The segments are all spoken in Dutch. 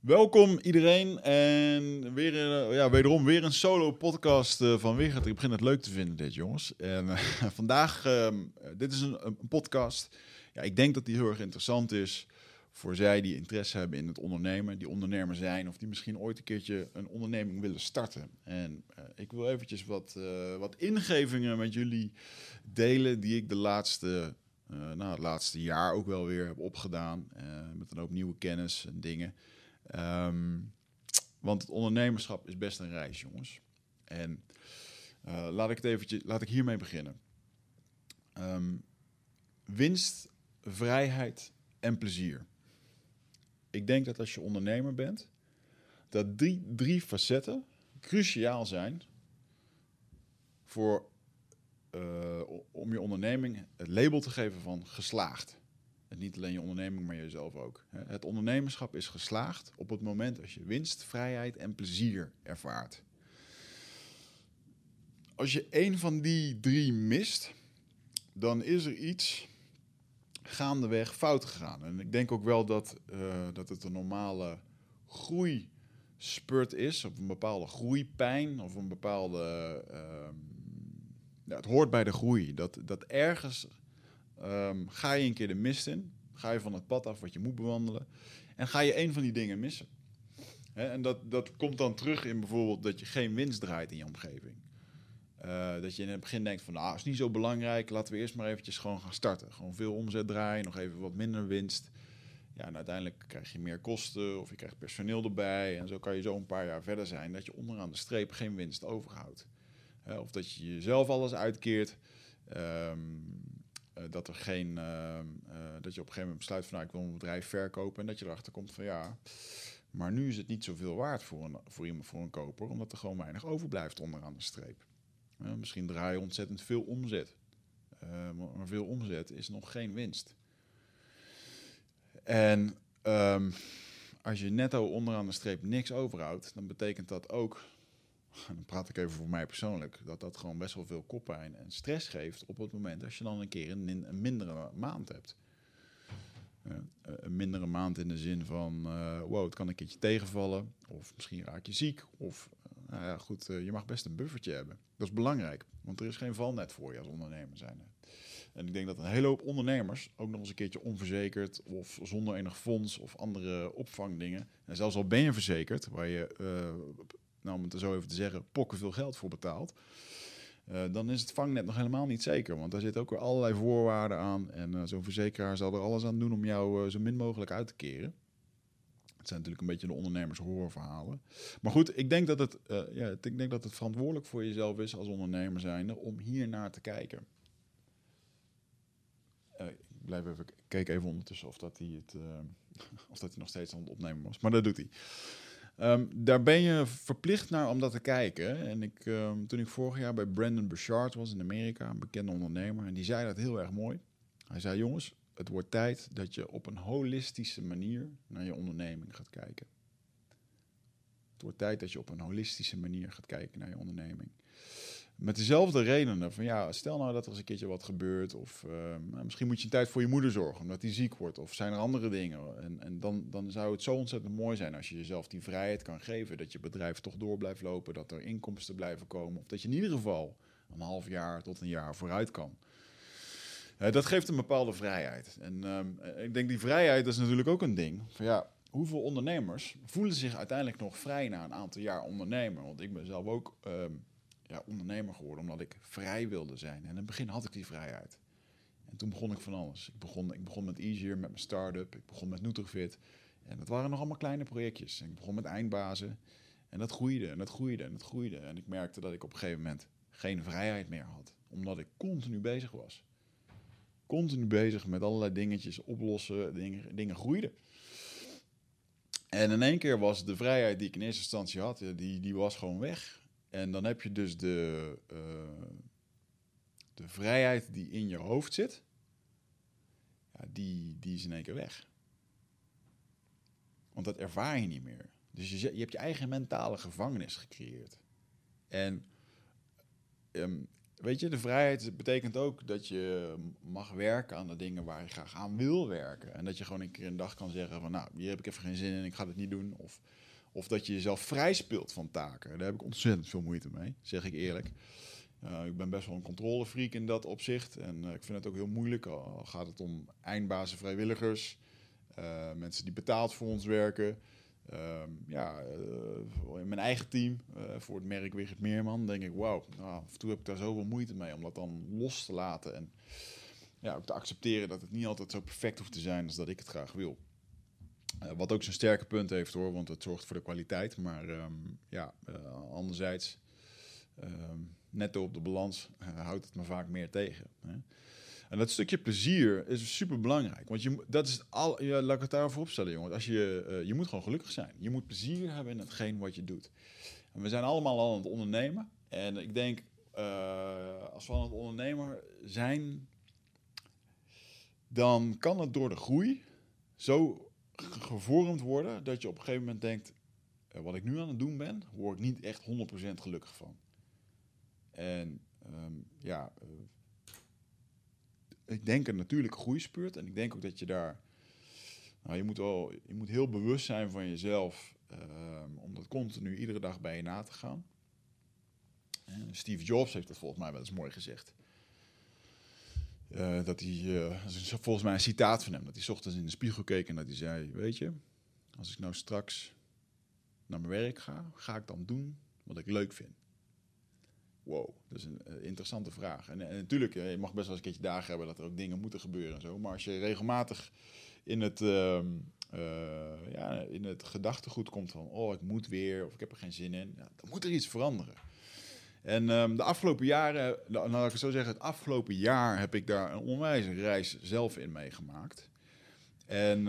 Welkom iedereen en weer, eh, ja, wederom weer een solo podcast uh, van Wigert. Ik begin het leuk te vinden dit jongens. En uh, vandaag, ehm, dit is een, een, podcast. Ja, ik denk dat die heel erg interessant is voor zij die interesse hebben in het ondernemen, die ondernemer zijn of die misschien ooit een keertje een onderneming willen starten. En ik wil eventjes wat, wat ingevingen met jullie delen die ik de laatste, nou, het laatste jaar ook wel weer heb opgedaan met een hoop nieuwe kennis en dingen. Um, want het ondernemerschap is best een reis, jongens. En uh, laat ik het eventjes, laat ik hiermee beginnen. Um, winst, vrijheid en plezier. Ik denk dat als je ondernemer bent, dat die drie facetten cruciaal zijn voor, uh, om je onderneming het label te geven van geslaagd. En niet alleen je onderneming, maar jezelf ook. Het ondernemerschap is geslaagd op het moment als je winst, vrijheid en plezier ervaart. Als je één van die drie mist, dan is er iets gaandeweg fout gegaan. En ik denk ook wel dat, uh, dat het een normale groeispurt is, of een bepaalde groeipijn, of een bepaalde. Uh, ja, het hoort bij de groei. Dat, dat ergens Um, ga je een keer de mist in, ga je van het pad af wat je moet bewandelen en ga je een van die dingen missen. en dat, dat komt dan terug in bijvoorbeeld dat je geen winst draait in je omgeving. Uh, dat je in het begin denkt van, nou, is niet zo belangrijk, laten we eerst maar eventjes gewoon gaan starten. Gewoon veel omzet draaien, nog even wat minder winst. Ja, en uiteindelijk krijg je meer kosten of je krijgt personeel erbij. En zo kan je zo een paar jaar verder zijn dat je onderaan de streep geen winst overhoudt. Of dat je jezelf alles uitkeert. Um, eh, dat er geen, ehm, eh, dat je op een gegeven moment besluit van nou, ik wil een bedrijf verkopen en dat je erachter komt van ja, maar nu is het niet zoveel waard voor een, voor iemand, voor een koper, omdat er gewoon weinig overblijft onderaan de streep. misschien draai je ontzettend veel omzet, maar veel omzet is nog geen winst. En um, als je netto onderaan de streep niks overhoudt, dan betekent dat ook dan praat ik even voor mij persoonlijk, dat dat gewoon best wel veel koppijn en stress geeft op het moment als je dan een keer een, mindere maand hebt. Uh, een mindere maand in de zin van, uh, wow, het kan een keertje tegenvallen, of misschien raak je ziek, of nou ja, goed, je mag best een buffertje hebben. Dat is belangrijk, want er is geen valnet voor je als ondernemer zijn. En ik denk dat een hele hoop ondernemers, ook nog eens een keertje onverzekerd of zonder enig fonds of andere opvangdingen, en zelfs al ben je verzekerd, waar je nou om het zo even te zeggen, pokken veel geld voor betaalt. Uh, dan is het vangnet nog helemaal niet zeker. Want daar zitten ook weer allerlei voorwaarden aan. En uh, zo'n verzekeraar zal er alles aan doen om jou uh, zo min mogelijk uit te keren. Het zijn natuurlijk een beetje de ondernemers horrorverhalen. Maar goed, ik denk dat het, ja, ik denk dat het verantwoordelijk voor jezelf is als ondernemer zijnde om hier naar te kijken. ik blijf even, kijk even ondertussen of dat hij het, of dat hij nog steeds aan het opnemen was. Maar dat doet hij. Um, daar ben je verplicht naar om dat te kijken. En ik, um, toen ik vorig jaar bij Brandon Burchard was in Amerika, een bekende ondernemer, en die zei dat heel erg mooi. Hij zei: Jongens, het wordt tijd dat je op een holistische manier naar je onderneming gaat kijken. Het wordt tijd dat je op een holistische manier gaat kijken naar je onderneming met dezelfde redenen. Van ja, stel nou dat er eens een keertje wat gebeurt. Of uh, misschien moet je een tijd voor je moeder zorgen omdat die ziek wordt. Of zijn er andere dingen. En, en dan, dan zou het zo ontzettend mooi zijn als je jezelf die vrijheid kan geven. Dat je bedrijf toch door blijft lopen. Dat er inkomsten blijven komen. Of dat je in ieder geval een half jaar tot een jaar vooruit kan. Dat geeft een bepaalde vrijheid. En uh, ik denk die vrijheid is natuurlijk ook een ding. Van ja, hoeveel ondernemers voelen zich uiteindelijk nog vrij na een aantal jaar ondernemer? Want ik ben zelf ook ehm, ja, ondernemer geworden omdat ik vrij wilde zijn. En in het begin had ik die vrijheid. En toen begon ik van alles. Ik begon, ik begon met Easier, met mijn start-up. Ik begon met Nutrifit. En dat waren nog allemaal kleine projectjes. ik begon met eindbazen. En dat groeide en dat groeide en dat groeide. En ik merkte dat ik op een gegeven moment geen vrijheid meer had. Omdat ik continu bezig was. Continu bezig met allerlei dingetjes oplossen. Dingen, dingen groeiden. En in één keer was de vrijheid die ik in eerste instantie had, die, die was gewoon weg. En dan heb je dus de, uh, de vrijheid die in je hoofd zit, ja, die, die is in één keer weg. Want dat ervaar je niet meer. Dus je, je hebt je eigen mentale gevangenis gecreëerd. En um, weet je, de vrijheid betekent ook dat je mag werken aan de dingen waar je graag aan wil werken. En dat je gewoon een keer een dag kan zeggen van, nou, hier heb ik even geen zin in, ik ga het niet doen. Of, of dat je jezelf vrij speelt van taken. Daar heb ik ontzettend veel moeite mee, zeg ik eerlijk. Uh, ik ben best wel een controlefreak in dat opzicht. En uh, ik vind het ook heel moeilijk, al gaat het om eindbazen vrijwilligers, uh, mensen die betaald voor ons werken. Um, ja, in mijn eigen team, voor het merk Wigert Meerman, denk ik, wauw, nou, af en toe heb ik daar zoveel moeite mee om dat dan los te laten. En ja, ook te accepteren dat het niet altijd zo perfect hoeft te zijn als dat ik het graag wil. Wat ook zijn sterke punt heeft hoor, want het zorgt voor de kwaliteit. Maar um, ja, anderzijds... Um, netto op de balans uh, houdt het me vaak meer tegen. Hè? En dat stukje plezier is super belangrijk. Want je, dat is al, ja, laat ik het daarvoor opstellen, jongen. Als je, je moet gewoon gelukkig zijn. Je moet plezier hebben in hetgeen wat je doet. En we zijn allemaal al aan het ondernemen. En ik denk, als we aan het ondernemer zijn, dan kan het door de groei zo gevormd worden dat je op een gegeven moment denkt: wat ik nu aan het doen ben, word ik niet echt 100% gelukkig van. En um, ja, uh, ik denk een natuurlijke groeispeurt. En ik denk ook dat je daar. Nou, je moet, wel, je moet heel bewust zijn van jezelf. Um, om dat continu iedere dag bij je na te gaan. En Steve Jobs heeft dat volgens mij wel eens mooi gezegd. Uh, dat hij, is volgens mij een citaat van hem, dat hij ochtends in de spiegel keek en dat hij zei: Weet je, als ik nou straks naar mijn werk ga, ga ik dan doen wat ik leuk vind. Wow, dat is een uh, interessante vraag. En, natuurlijk, je mag best wel eens een keertje dagen hebben dat er ook dingen moeten gebeuren en zo. Maar als je regelmatig in het, uh, ja, in het gedachtegoed komt van... oh, ik moet weer, of ik heb er geen zin in... Ja, dan moet er iets veranderen. En um, de afgelopen jaren, nou laat ik het zo zeggen... het afgelopen jaar heb ik daar een onwijze reis zelf in meegemaakt. En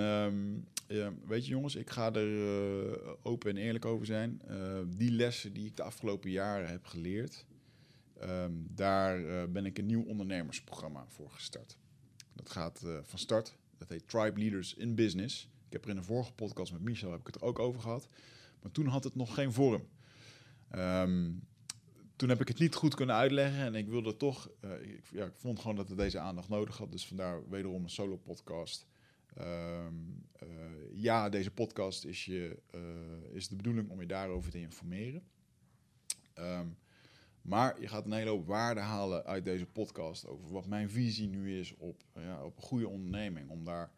ja, weet je jongens, ik ga er open en eerlijk over zijn. die lessen die ik de afgelopen jaren heb geleerd... Daar uh, ben ik een nieuw ondernemersprogramma voor gestart. Dat gaat uh, van start. Dat heet Tribe Leaders in Business. Ik heb er in een vorige podcast met Michel heb ik het er ook over gehad. Maar toen had het nog geen vorm. Um, toen heb ik het niet goed kunnen uitleggen en ik wilde toch, uh, ik, ja, ik vond gewoon dat het deze aandacht nodig had. Dus vandaar wederom een solo podcast. Um, ja, deze podcast is, je, is de bedoeling om je daarover te informeren. Um, maar je gaat een hele hoop waarde halen uit deze podcast over wat mijn visie nu is op, ja, op een goede onderneming. Om daar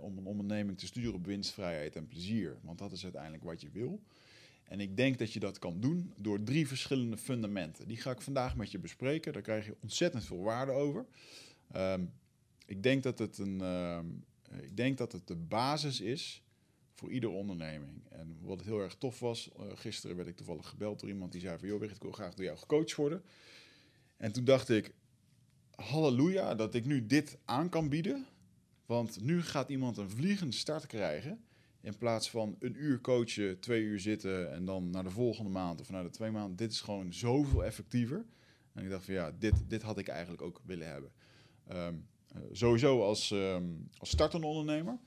om een onderneming te sturen op winstvrijheid en plezier. Want dat is uiteindelijk wat je wil. En ik denk dat je dat kan doen door drie verschillende fundamenten. Die ga ik vandaag met je bespreken. Daar krijg je ontzettend veel waarde over. Um, ik, denk dat het een, uh, ik denk dat het de basis is voor iedere onderneming. En wat heel erg tof was, uh, gisteren werd ik toevallig gebeld door iemand die zei van... joh, ik wil graag door jou gecoacht worden. En toen dacht ik, halleluja, dat ik nu dit aan kan bieden. Want nu gaat iemand een vliegende start krijgen... in plaats van een uur coachen, twee uur zitten... en dan naar de volgende maand of naar de twee maanden. Dit is gewoon zoveel effectiever. En ik dacht van ja, dit, dit had ik eigenlijk ook willen hebben. Um, uh, sowieso als, um, als startende ondernemer.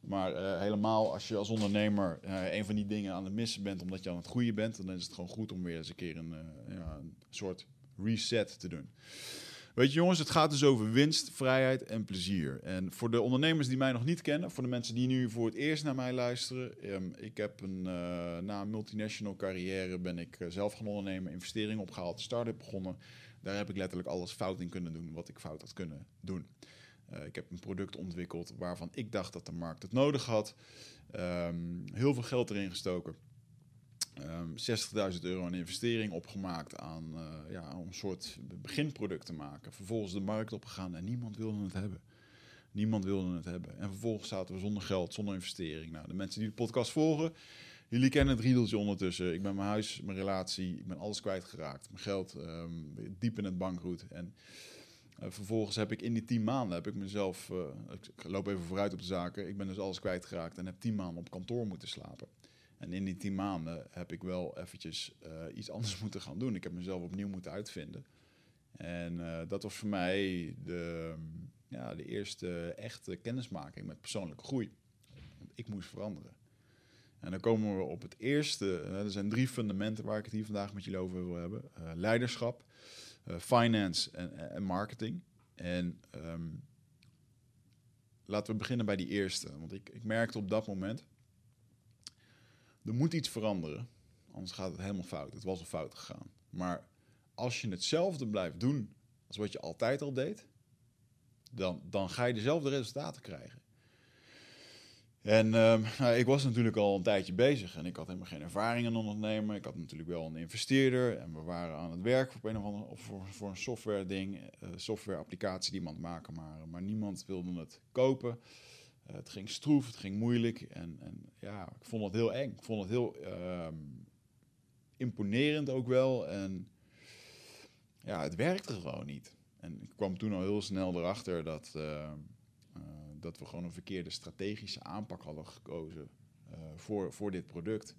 Maar uh, helemaal als je als ondernemer uh, een van die dingen aan het missen bent omdat je aan het groeien bent, dan is het gewoon goed om weer eens een keer een, ja, een soort reset te doen. Weet je jongens, het gaat dus over winst, vrijheid en plezier. En voor de ondernemers die mij nog niet kennen, voor de mensen die nu voor het eerst naar mij luisteren. Um, ik heb een, na een multinational carrière ben ik zelf gaan ondernemen, investeringen opgehaald, start-up begonnen. Daar heb ik letterlijk alles fout in kunnen doen wat ik fout had kunnen doen. Uh, ik heb een product ontwikkeld waarvan ik dacht dat de markt het nodig had. Um, heel veel geld erin gestoken. Um, 60.000 euro aan investering opgemaakt aan, uh, ja, om een soort beginproduct te maken. Vervolgens de markt opgegaan en niemand wilde het hebben. Niemand wilde het hebben. En vervolgens zaten we zonder geld, zonder investering. Nou, de mensen die de podcast volgen, jullie kennen het riedeltje ondertussen. Ik ben mijn huis, mijn relatie, ik ben alles kwijtgeraakt. Mijn geld, um, diep in het bankroet. En uh, vervolgens heb ik in die tien maanden, heb ik mezelf, uh, ik loop even vooruit op de zaken, ik ben dus alles kwijtgeraakt en heb tien maanden op kantoor moeten slapen. En in die tien maanden heb ik wel eventjes uh, iets anders moeten gaan doen. Ik heb mezelf opnieuw moeten uitvinden. En dat was voor mij de, ja, de eerste echte kennismaking met persoonlijke groei. Ik moest veranderen. En dan komen we op het eerste. er zijn drie fundamenten waar ik het hier vandaag met jullie over wil hebben: leiderschap, eh, finance en, en, marketing. En ehm, laten we beginnen bij die eerste. Want ik, ik merkte op dat moment, er moet iets veranderen. Anders gaat het helemaal fout. Het was al fout gegaan. Maar als je hetzelfde blijft doen als wat je altijd al deed, dan, dan ga je dezelfde resultaten krijgen. En ehm, nou, ik was natuurlijk al een tijdje bezig en ik had helemaal geen ervaring in ondernemen. Ik had natuurlijk wel een investeerder en we waren aan het werk voor een of voor een software ding, uh, software applicatie die iemand maken, maar, maar niemand wilde het kopen. Uh, het ging stroef, het ging moeilijk en, en, ja, ik vond het heel eng. Ik vond het heel ehm, imponerend ook wel en ja, het werkte gewoon niet. En ik kwam toen al heel snel erachter dat... Uh, dat we gewoon een verkeerde strategische aanpak hadden gekozen uh, voor, voor dit product.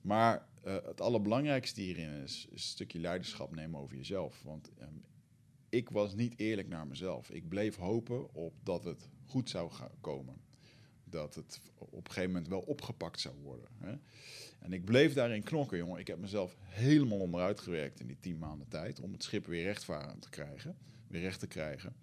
Maar het allerbelangrijkste hierin is, een stukje leiderschap nemen over jezelf. Want um, ik was niet eerlijk naar mezelf. Ik bleef hopen op dat het goed zou gaan komen. Dat het op een gegeven moment wel opgepakt zou worden. Hè? En ik bleef daarin knokken, jongen. Ik heb mezelf helemaal onderuit gewerkt in die tien maanden tijd om het schip weer rechtvarend te krijgen, weer recht te krijgen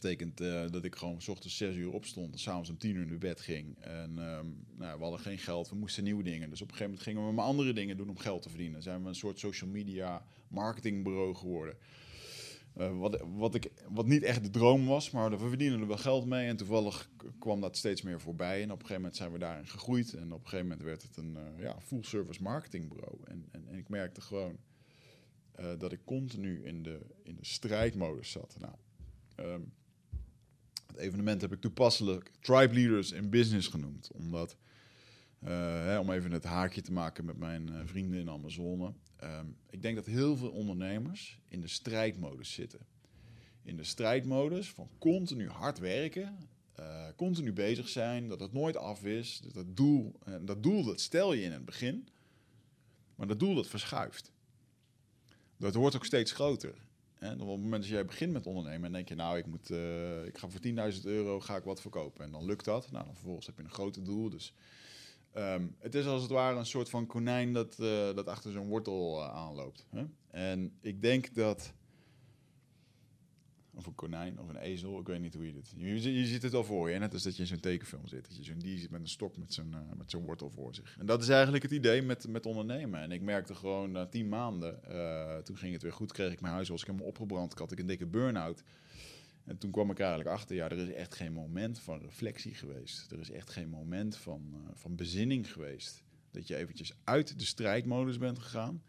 betekent uh, dat ik gewoon s ochtends 6 uur opstond, s'avonds om 10 uur naar bed ging. En um, nou, we hadden geen geld, we moesten nieuwe dingen. Dus op een gegeven moment gingen we maar andere dingen doen om geld te verdienen. Zijn we een soort social media marketingbureau geworden. Uh, wat, wat, ik, wat niet echt de droom was, maar we verdienen er wel geld mee. En toevallig kwam dat steeds meer voorbij. En op een gegeven moment zijn we daarin gegroeid. En op een gegeven moment werd het een uh, ja, full service marketingbureau. En, en, en ik merkte gewoon dat ik continu in de, in de strijdmodus zat. Nou, um, het evenement heb ik toepasselijk Tribe Leaders in Business genoemd. Omdat, hè, om even het haakje te maken met mijn uh, vrienden in Amazone. Um, ik denk dat heel veel ondernemers in de strijdmodus zitten. In de strijdmodus van continu hard werken, uh, continu bezig zijn, dat het nooit af is. Dat, doel, dat doel dat stel je in het begin, maar dat doel dat verschuift. Dat wordt ook steeds groter. Op het moment dat jij begint met ondernemen, en denk je, nou, ik, moet, ik ga voor 10.000 euro ga ik wat verkopen. En dan lukt dat. Nou, dan vervolgens heb je een grote doel. Dus um, het is als het ware een soort van konijn dat, uh, dat achter zo'n wortel uh, aanloopt. Hè? En ik denk dat of een konijn of een ezel, ik weet niet hoe je dit... Je, ziet het al voor je, net als dat je in zo'n tekenfilm zit. Dat je zo'n die zit met een stok met zo'n uh, met zo'n wortel voor zich. En dat is eigenlijk het idee met, met ondernemen. En ik merkte gewoon na tien maanden, toen ging het weer goed, kreeg ik mijn huis, was ik helemaal opgebrand, had ik een dikke burn-out. En toen kwam ik eigenlijk achter, ja, er is echt geen moment van reflectie geweest. Er is echt geen moment van, uh, van bezinning geweest. Dat je eventjes uit de strijdmodus bent gegaan.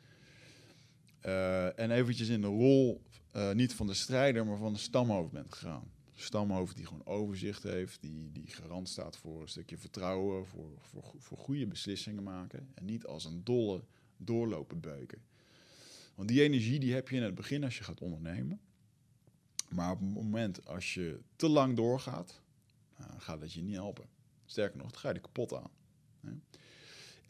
Uh, en eventjes in de rol uh, niet van de strijder, maar van de stamhoofd bent gegaan. Stamhoofd die gewoon overzicht heeft, die, die garant staat voor een stukje vertrouwen, voor, voor, voor goede beslissingen maken. En niet als een dolle doorlopen beuken. Want die energie die heb je in het begin als je gaat ondernemen. Maar op het moment als je te lang doorgaat, nou, gaat dat je niet helpen. Sterker nog, dan ga je er kapot aan.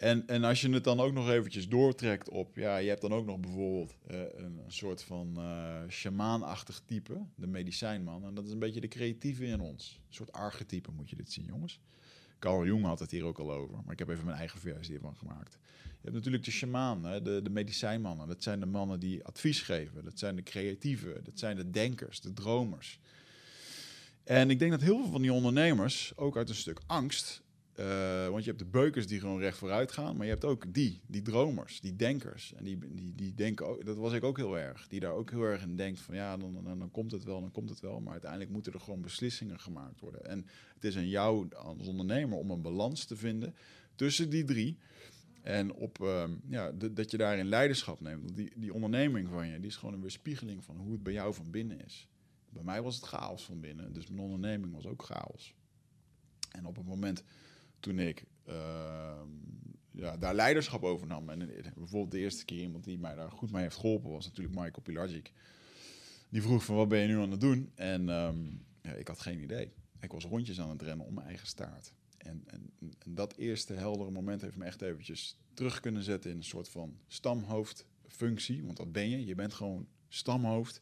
En, en als je het dan ook nog eventjes doortrekt op, ja, je hebt dan ook nog bijvoorbeeld uh, een, soort van uh, shamaanachtig type, de medicijnman. En dat is een beetje de creatieve in ons. Een soort archetype moet je dit zien, jongens. Carl Jung had het hier ook al over, maar ik heb even mijn eigen versie ervan gemaakt. Je hebt natuurlijk de shamaan, hè, de, de medicijnmannen. Dat zijn de mannen die advies geven. Dat zijn de creatieven, dat zijn de denkers, de dromers. En ik denk dat heel veel van die ondernemers, ook uit een stuk angst, uh, want je hebt de beukers die gewoon recht vooruit gaan, maar je hebt ook die, die dromers, die denkers. En die, die, die denken ook, dat was ik ook heel erg, die daar ook heel erg in denkt van ja, dan, dan, dan komt het wel, dan komt het wel. Maar uiteindelijk moeten er gewoon beslissingen gemaakt worden. En het is aan jou als ondernemer om een balans te vinden tussen die drie. En op, uh, ja, dat je daarin leiderschap neemt. Die, die onderneming van je, die is gewoon een weerspiegeling van hoe het bij jou van binnen is. Bij mij was het chaos van binnen, dus mijn onderneming was ook chaos. En op het moment toen ik uh, ja, daar leiderschap over nam. En bijvoorbeeld de eerste keer iemand die mij daar goed mee heeft geholpen was natuurlijk Michael Pilagic. Die vroeg van wat ben je nu aan het doen? En um, ja, ik had geen idee. Ik was rondjes aan het rennen om mijn eigen staart. En, en, dat eerste heldere moment heeft me echt eventjes terug kunnen zetten in een soort van stamhoofdfunctie. Want dat ben je. Je bent gewoon stamhoofd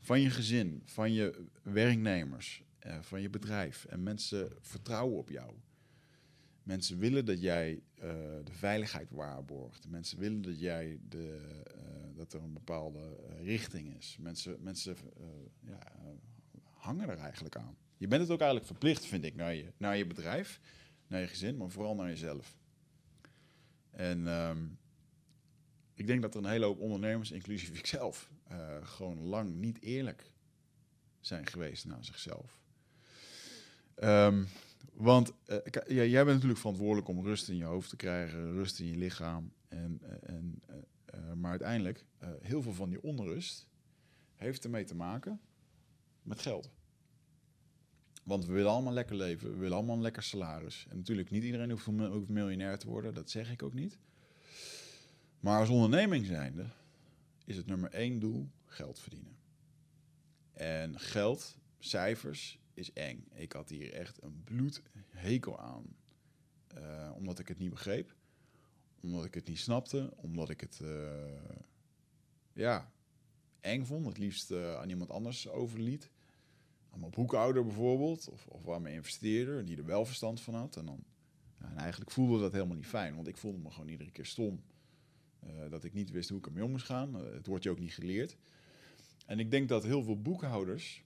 van je gezin, van je werknemers, uh, van je bedrijf. En mensen vertrouwen op jou. Mensen willen dat jij eh, de veiligheid waarborgt. Mensen willen dat jij de, eh, dat er een bepaalde eh, richting is. Mensen, mensen ja, hangen er eigenlijk aan. Je bent het ook eigenlijk verplicht, vind ik, naar je, naar je bedrijf, naar je gezin, maar vooral naar jezelf. En ehm, ik denk dat er een hele hoop ondernemers, inclusief ikzelf, gewoon lang niet eerlijk zijn geweest naar zichzelf. Um, want uh, ja, jij bent natuurlijk verantwoordelijk om rust in je hoofd te krijgen, rust in je lichaam. En, eh, en, uh, maar uiteindelijk, heel veel van die onrust heeft ermee te maken met geld. Want we willen allemaal lekker leven, we willen allemaal een lekker salaris. En natuurlijk, niet iedereen hoeft, hoeft miljonair te worden, dat zeg ik ook niet. Maar als onderneming zijnde is het nummer één doel geld verdienen. En geld, cijfers, is eng. Ik had hier echt een bloedhekel aan. Uh, omdat ik het niet begreep. Omdat ik het niet snapte. Omdat ik het uh, ja, eng vond. Het liefst uh, aan iemand anders overliet. Aan mijn boekhouder bijvoorbeeld. Of, of aan mijn investeerder. Die er wel verstand van had. En, dan, en eigenlijk voelde dat helemaal niet fijn. Want ik voelde me gewoon iedere keer stom. dat ik niet wist hoe ik ermee om moest gaan. het wordt je ook niet geleerd. En ik denk dat heel veel boekhouders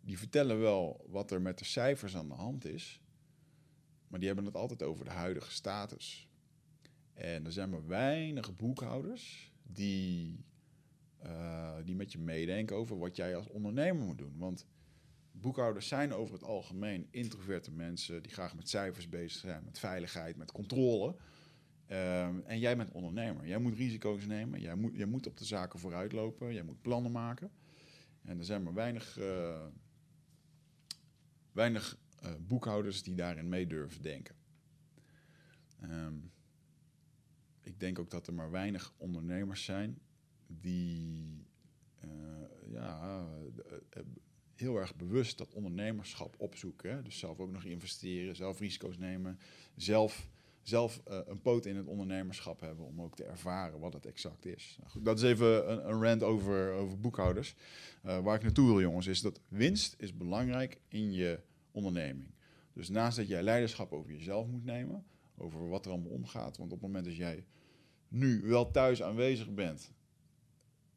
die vertellen wel wat er met de cijfers aan de hand is. Maar die hebben het altijd over de huidige status. En er zijn maar weinig boekhouders die, uh, die met je meedenken over wat jij als ondernemer moet doen. Want boekhouders zijn over het algemeen introverte mensen die graag met cijfers bezig zijn, met veiligheid, met controle. Um, en jij bent ondernemer. Jij moet risico's nemen. Jij moet, jij moet op de zaken vooruitlopen. Jij moet plannen maken. En er zijn maar weinig uh, weinig uh, boekhouders die daarin mee durven denken. Um, ik denk ook dat er maar weinig ondernemers zijn die uh, ja, uh, heel erg bewust dat ondernemerschap opzoeken. Dus zelf ook nog investeren, zelf risico's nemen, zelf, zelf een poot in het ondernemerschap hebben om ook te ervaren wat het exact is. Nou, goed, dat is even een, een rant over, over boekhouders. waar ik naartoe wil, jongens, is dat winst is belangrijk in je onderneming. Dus naast dat jij leiderschap over jezelf moet nemen, over wat er allemaal omgaat. Want op het moment dat jij nu wel thuis aanwezig bent,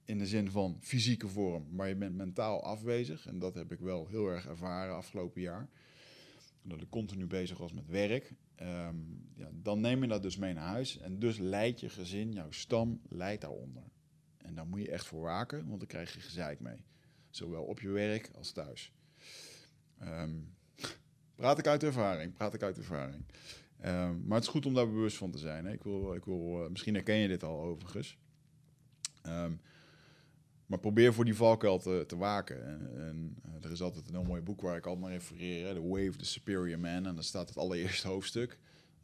in de zin van fysieke vorm, maar je bent mentaal afwezig, en dat heb ik wel heel erg ervaren afgelopen jaar, dat ik continu bezig was met werk, um, ja, dan neem je dat dus mee naar huis en dus leidt je gezin, jouw stam, leidt daaronder. En daar moet je echt voor waken, want dan krijg je gezeik mee. Zowel op je werk als thuis. Um, Praat ik uit ervaring, praat ik uit ervaring. Ehm, maar het is goed om daar bewust van te zijn. Hè. Ik wil, ik wil, uh, misschien herken je dit al overigens. Um, maar probeer voor die valkuil te, te waken. En, uh, er is altijd een heel mooi boek waar ik altijd naar refereer. The Way of the Superior Man. En daar staat het allereerste hoofdstuk.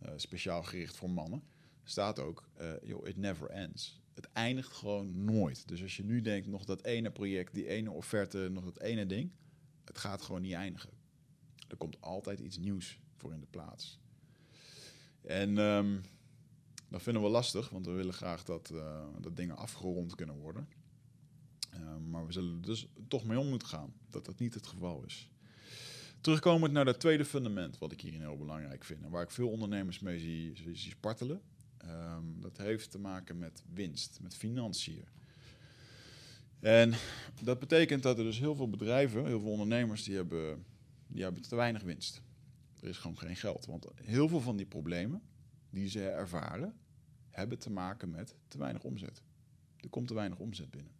Uh, speciaal gericht voor mannen. staat ook, yo, it never ends. Het eindigt gewoon nooit. Dus als je nu denkt, nog dat ene project, die ene offerte, nog dat ene ding. Het gaat gewoon niet eindigen. Er komt altijd iets nieuws voor in de plaats. En um, dat vinden we lastig, want we willen graag dat, uh, dat dingen afgerond kunnen worden. Uh, maar we zullen er dus toch mee om moeten gaan, dat dat niet het geval is. Terugkomend naar dat tweede fundament, wat ik hierin heel belangrijk vind, en waar ik veel ondernemers mee zie, spartelen. Um, dat heeft te maken met winst, met financiën. En dat betekent dat er dus heel veel bedrijven, heel veel ondernemers, die hebben die hebben te weinig winst. Er is gewoon geen geld. Want heel veel van die problemen die ze ervaren, hebben te maken met te weinig omzet. Er komt te weinig omzet binnen.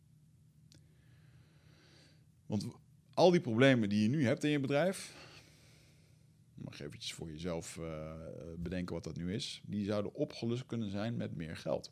Want al die problemen die je nu hebt in je bedrijf, mag je eventjes voor jezelf uh, bedenken wat dat nu is, die zouden opgelost kunnen zijn met meer geld.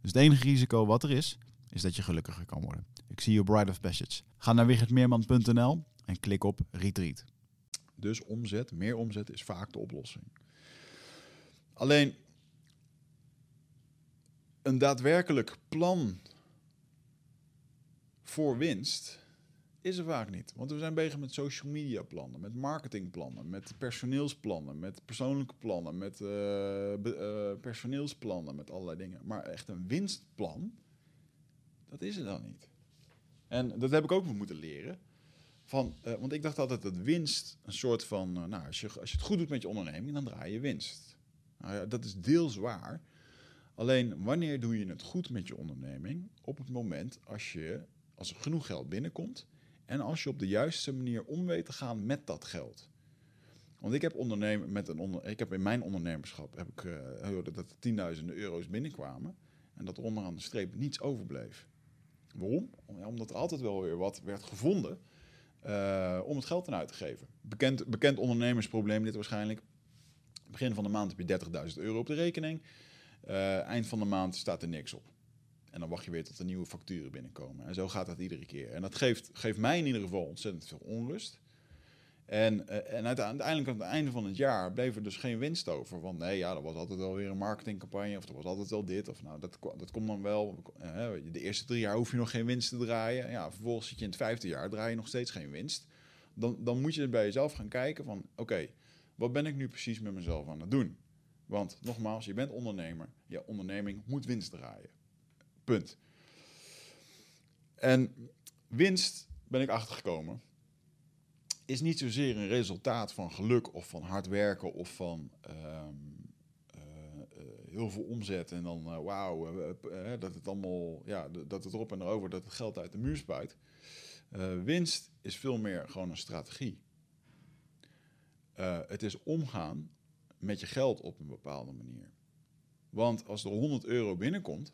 Dus het enige risico wat er is, is dat je gelukkiger kan worden. Ik zie je Bride of Passage. Ga naar wichertmeerman.nl en klik op Retreat. Dus omzet, meer omzet is vaak de oplossing. Alleen een daadwerkelijk plan voor winst is er vaak niet. Want we zijn bezig met social media plannen, met marketingplannen, met personeelsplannen, met persoonlijke plannen, met uh, personeelsplannen, met allerlei dingen. Maar echt een winstplan, dat is er dan niet. En dat heb ik ook moeten leren. Van, uh, want ik dacht altijd dat winst een soort van, nou, als je, als je het goed doet met je onderneming, dan draai je winst. Nou ja, dat is deels waar. Alleen wanneer doe je het goed met je onderneming? Op het moment als, je, als er genoeg geld binnenkomt en als je op de juiste manier om weet te gaan met dat geld. Want ik heb, ondernemen met een onder, ik heb in mijn ondernemerschap heb ik, uh, dat er tienduizenden euro's binnenkwamen en dat er onderaan de streep niets overbleef. Waarom? Omdat er altijd wel weer wat werd gevonden uh, om het geld eruit uit te geven. Bekend, bekend ondernemersprobleem dit waarschijnlijk. Begin van de maand heb je 30.000 euro op de rekening. Uh, eind van de maand staat er niks op. En dan wacht je weer tot er nieuwe facturen binnenkomen. En zo gaat dat iedere keer. En dat geeft, geeft mij in ieder geval ontzettend veel onrust. En, uh, en uiteindelijk aan het einde van het jaar bleef er dus geen winst over. Want nee, ja, er was altijd wel weer een marketingcampagne. Of er was altijd wel dit. Of nou, dat, dat komt dan wel. Uh, de eerste drie jaar hoef je nog geen winst te draaien. Ja, vervolgens zit je in het vijfde jaar, draai je nog steeds geen winst. Dan, dan moet je bij jezelf gaan kijken van... Oké, wat ben ik nu precies met mezelf aan het doen? Want nogmaals, je bent ondernemer. Je onderneming moet winst draaien. Punt. En winst, ben ik achtergekomen, is niet zozeer een resultaat van geluk of van hard werken of van ehm, eh, eh, heel veel omzet en dan uh, wauw, dat het allemaal, ja, dat het erop en erover, dat het geld uit de muur spuit. winst is veel meer gewoon een strategie. het is omgaan met je geld op een bepaalde manier. Want als er 100 euro binnenkomt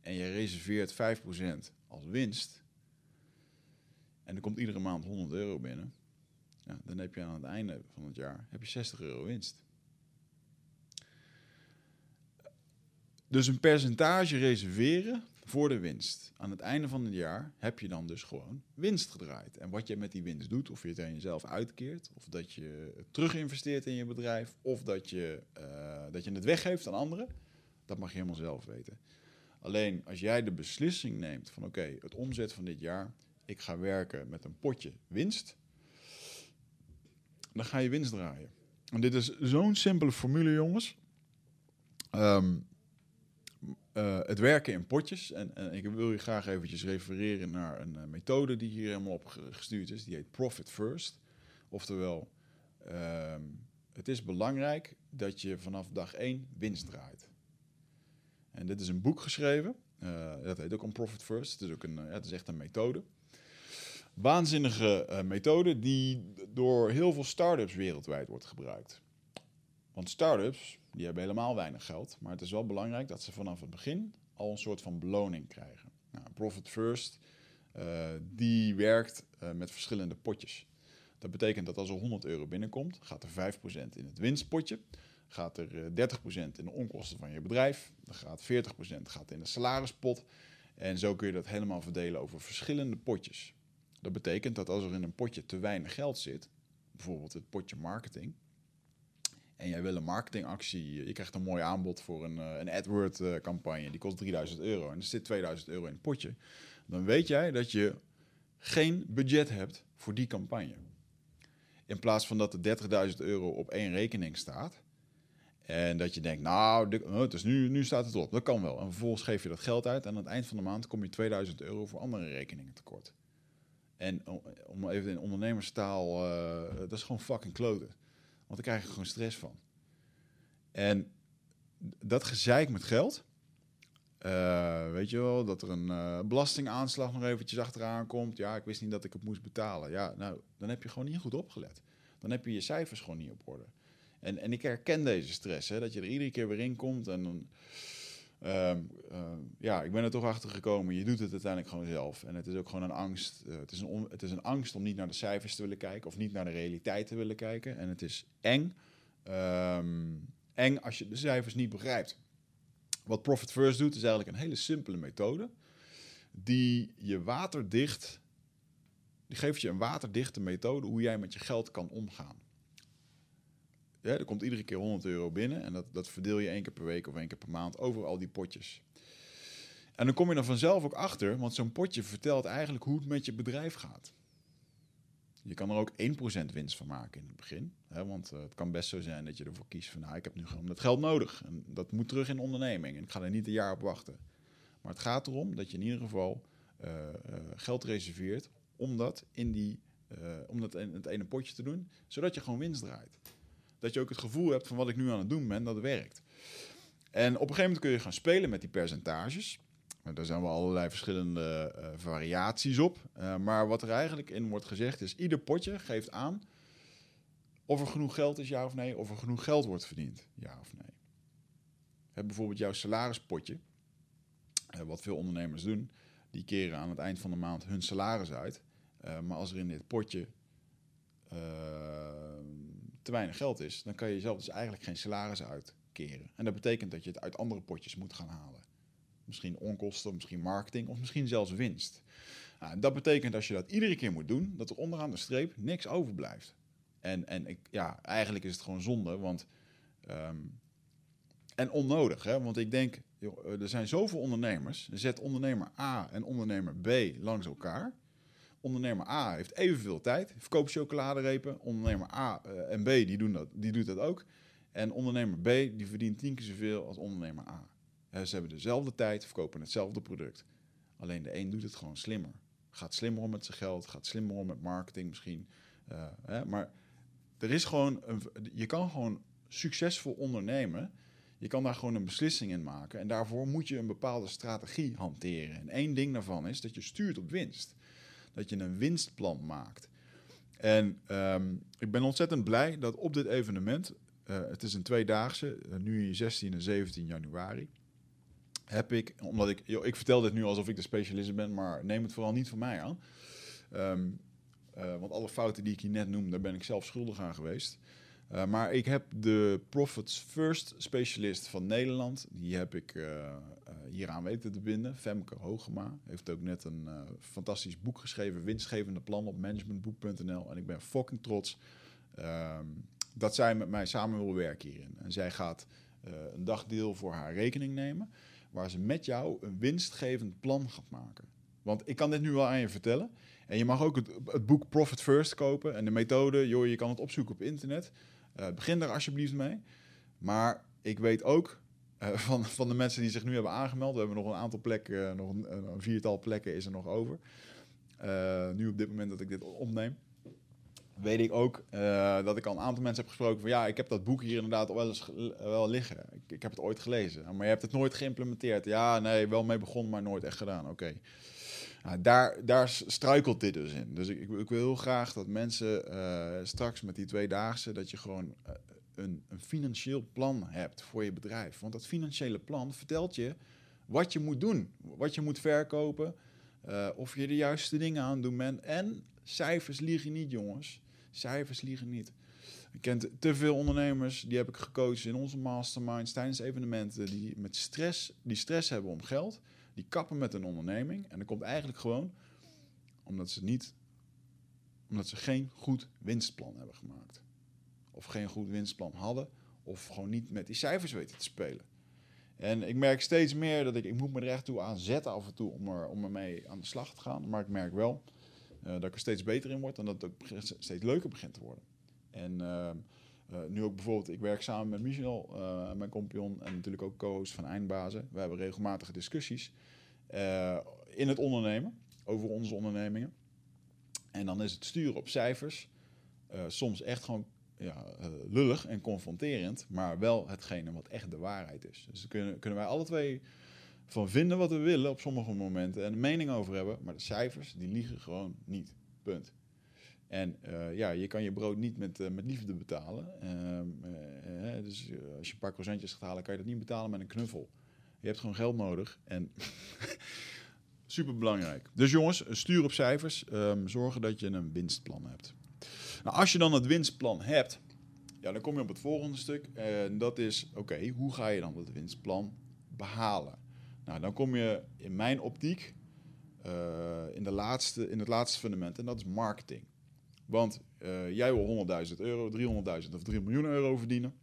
en je reserveert 5% als winst en er komt iedere maand 100 euro binnen, ja, dan heb je aan het einde van het jaar heb je 60 euro winst. Dus een percentage reserveren voor de winst. Aan het einde van het jaar heb je dan dus gewoon winst gedraaid. En wat je met die winst doet, of je het aan jezelf uitkeert, of dat je het terug investeert in je bedrijf, of dat je, uh, dat je het weggeeft aan anderen, dat mag je helemaal zelf weten. Alleen als jij de beslissing neemt van oké, het omzet van dit jaar, ik ga werken met een potje winst, dan ga je winst draaien. En dit is zo'n simpele formule, jongens. Um, uh, het werken in potjes. En, ik wil je graag eventjes refereren naar een uh, methode die hier helemaal op gestuurd is. Die heet Profit First. Oftewel, uh, het is belangrijk dat je vanaf dag 1 winst draait. En dit is een boek geschreven. Uh, dat heet ook On Profit First. Het is, ook een, ja, het is echt een methode. Waanzinnige methode die door heel veel start-ups wereldwijd wordt gebruikt. Want start-ups die hebben helemaal weinig geld. Maar het is wel belangrijk dat ze vanaf het begin al een soort van beloning krijgen. Nou, Profit First, die werkt met verschillende potjes. Dat betekent dat als er 100 euro binnenkomt, gaat er 5% in het winstpotje. Gaat er uh, eh, 30% in de onkosten van je bedrijf. Dan gaat 40% gaat in de salarispot. En zo kun je dat helemaal verdelen over verschillende potjes. Dat betekent dat als er in een potje te weinig geld zit, bijvoorbeeld het potje marketing, en jij wil een marketingactie, je krijgt een mooi aanbod voor een, eh, een AdWord-campagne, eh, die kost 3000 euro en er zit 2000 euro in het potje, dan weet jij dat je geen budget hebt voor die campagne. In plaats van dat er 30.000 euro op één rekening staat En dat je denkt, nou, oh, het is nu, nu staat het op. Dat kan wel. En vervolgens geef je dat geld uit. En aan het eind van de maand kom je 2000 euro voor andere rekeningen tekort. En om- om even in ondernemerstaal, eh, dat is gewoon fucking kloten. Want daar krijg je gewoon stress van. En dat gezeik met geld. eh, weet je wel, dat er een eh, belastingaanslag nog eventjes achteraan komt. Ja, ik wist niet dat ik het moest betalen. Ja, nou, dan heb je gewoon niet goed opgelet. Dan heb je je cijfers gewoon niet op orde. En, en ik herken deze stress, hè, dat je er iedere keer weer in komt. En ehm, ehm, ja, ik ben er toch achter gekomen. Je doet het uiteindelijk gewoon zelf. En het is ook gewoon een angst. eh, het, is een het is een angst om niet naar de cijfers te willen kijken of niet naar de realiteit te willen kijken. En het is eng. Ehm, eng als je de cijfers niet begrijpt. Wat Profit First doet, is eigenlijk een hele simpele methode. Die je waterdicht. Die geeft je een waterdichte methode hoe jij met je geld kan omgaan. Er komt iedere keer 100 euro binnen en dat, dat verdeel je één keer per week of één keer per maand over al die potjes. En dan kom je er vanzelf ook achter, want zo'n potje vertelt eigenlijk hoe het met je bedrijf gaat. Je kan er ook 1% winst van maken in het begin. Hè, want eh, het kan best zo zijn dat je ervoor kiest van... Nou, ik heb nu gewoon dat geld nodig. En dat moet terug in de onderneming. En ik ga er niet een jaar op wachten. Maar het gaat erom dat je in ieder geval eh, eh, geld reserveert... om dat in, die, om dat in het ene potje te doen. Zodat je gewoon winst draait. Dat je ook het gevoel hebt van wat ik nu aan het doen ben, dat het werkt. En op een gegeven moment kun je gaan spelen met die percentages... Daar zijn wel allerlei verschillende eh, variaties op. Eh, maar wat er eigenlijk in wordt gezegd is... ieder potje geeft aan of er genoeg geld is, ja of nee. Of er genoeg geld wordt verdiend, ja of nee. Heb bijvoorbeeld jouw salarispotje. eh, wat veel ondernemers doen. Die keren aan het eind van de maand hun salaris uit. Maar als er in dit potje te weinig geld is... dan kan je zelf dus eigenlijk geen salaris uitkeren. En dat betekent dat je het uit andere potjes moet gaan halen. Misschien onkosten, misschien marketing of misschien zelfs winst. Nou, dat betekent als je dat iedere keer moet doen, dat er onderaan de streep niks overblijft. En, en ik, ja, eigenlijk is het gewoon zonde, want. ehm, en onnodig, hè? want ik denk, joh, er zijn zoveel ondernemers. Zet ondernemer A en ondernemer B langs elkaar. Ondernemer A heeft evenveel tijd, verkoopt chocoladerepen. Ondernemer A eh, en B die doen dat, die doet dat ook. En ondernemer B die verdient tien keer zoveel als ondernemer A. Ze hebben dezelfde tijd, verkopen hetzelfde product. Alleen de een doet het gewoon slimmer. Gaat slimmer om met zijn geld, gaat slimmer om met marketing misschien. Eh, hè, maar er is gewoon een, je kan gewoon succesvol ondernemen. Je kan daar gewoon een beslissing in maken. En daarvoor moet je een bepaalde strategie hanteren. En één ding daarvan is dat je stuurt op winst. Dat je een winstplan maakt. En ehm, ik ben ontzettend blij dat op dit evenement, eh, het is een tweedaagse, eh, nu 16 en 17 januari, heb ik, omdat ik, joh, ik vertel dit nu alsof ik de specialist ben, maar neem het vooral niet van mij aan. Ehm, eh, want alle fouten die ik hier net noem, daar ben ik zelf schuldig aan geweest. Uh, maar ik heb de Profits First specialist van Nederland. Die heb ik uh, uh, hieraan weten te binden. Femke Hogema heeft ook net een fantastisch boek geschreven. Winstgevende plan op managementboek.nl. En ik ben fucking trots uh, dat zij met mij samen wil werken hierin. En zij gaat een dagdeel voor haar rekening nemen. Waar ze met jou een winstgevend plan gaat maken. Want ik kan dit nu wel aan je vertellen. En je mag ook het, het boek Profit First kopen. En de methode, joh, je kan het opzoeken op internet. Uh, begin daar alsjeblieft mee. Maar ik weet ook uh, van, van de mensen die zich nu hebben aangemeld. We hebben nog een aantal plekken, nog een, viertal plekken is er nog over. Nu op dit moment dat ik dit opneem. Weet ik ook dat ik al een aantal mensen heb gesproken van ja, ik heb dat boek hier inderdaad wel eens wel liggen. Ik, ik heb het ooit gelezen, maar je hebt het nooit geïmplementeerd. Ja, nee, wel mee begonnen, maar nooit echt gedaan. Oké. Nou, daar, daar struikelt dit dus in. Dus ik, ik, wil heel graag dat mensen uh, straks met die tweedaagse... dat je gewoon uh, een, een, financieel plan hebt voor je bedrijf. Want dat financiële plan vertelt je wat je moet doen. Wat je moet verkopen. Uh, of je de juiste dingen aan doen bent. En cijfers liegen niet, jongens. Cijfers liegen niet. Ik ken te veel ondernemers, die heb ik gecoacht in onze masterminds... tijdens evenementen, die met stress, die stress hebben om geld... Die kappen met een onderneming. En dat komt eigenlijk gewoon omdat ze niet, omdat ze geen goed winstplan hebben gemaakt. Of geen goed winstplan hadden. Of gewoon niet met die cijfers weten te spelen. En ik merk steeds meer dat ik, ik moet me er echt toe aan zetten af en toe om, er, om ermee aan de slag te gaan. Maar ik merk wel uh, dat ik er steeds beter in word en dat het ook steeds leuker begint te worden. En uh, Uh, nu ook bijvoorbeeld, ik werk samen met Michel, uh, mijn compagnon, en natuurlijk ook co-host van Eindbazen. We hebben regelmatige discussies uh, in het ondernemen, over onze ondernemingen. En dan is het sturen op cijfers soms echt gewoon ja, lullig en confronterend, maar wel hetgene wat echt de waarheid is. Dus daar kunnen, kunnen wij alle twee van vinden wat we willen op sommige momenten en een mening over hebben, maar de cijfers die liegen gewoon niet. Punt. En uh, ja, je kan je brood niet met, uh, met liefde betalen. Uh, dus als je een paar croissantjes gaat halen, kan je dat niet betalen met een knuffel. Je hebt gewoon geld nodig. En super belangrijk. Dus jongens, stuur op cijfers. Um, zorgen dat je een winstplan hebt. Nou, als je dan het winstplan hebt, ja, dan kom je op het volgende stuk. En dat is, oké, hoe ga je dan dat winstplan behalen? Nou, dan kom je in mijn optiek in, de laatste, in het laatste fundament. En dat is marketing. Want uh, jij wil 100.000 euro, 300.000 of 3 miljoen euro verdienen.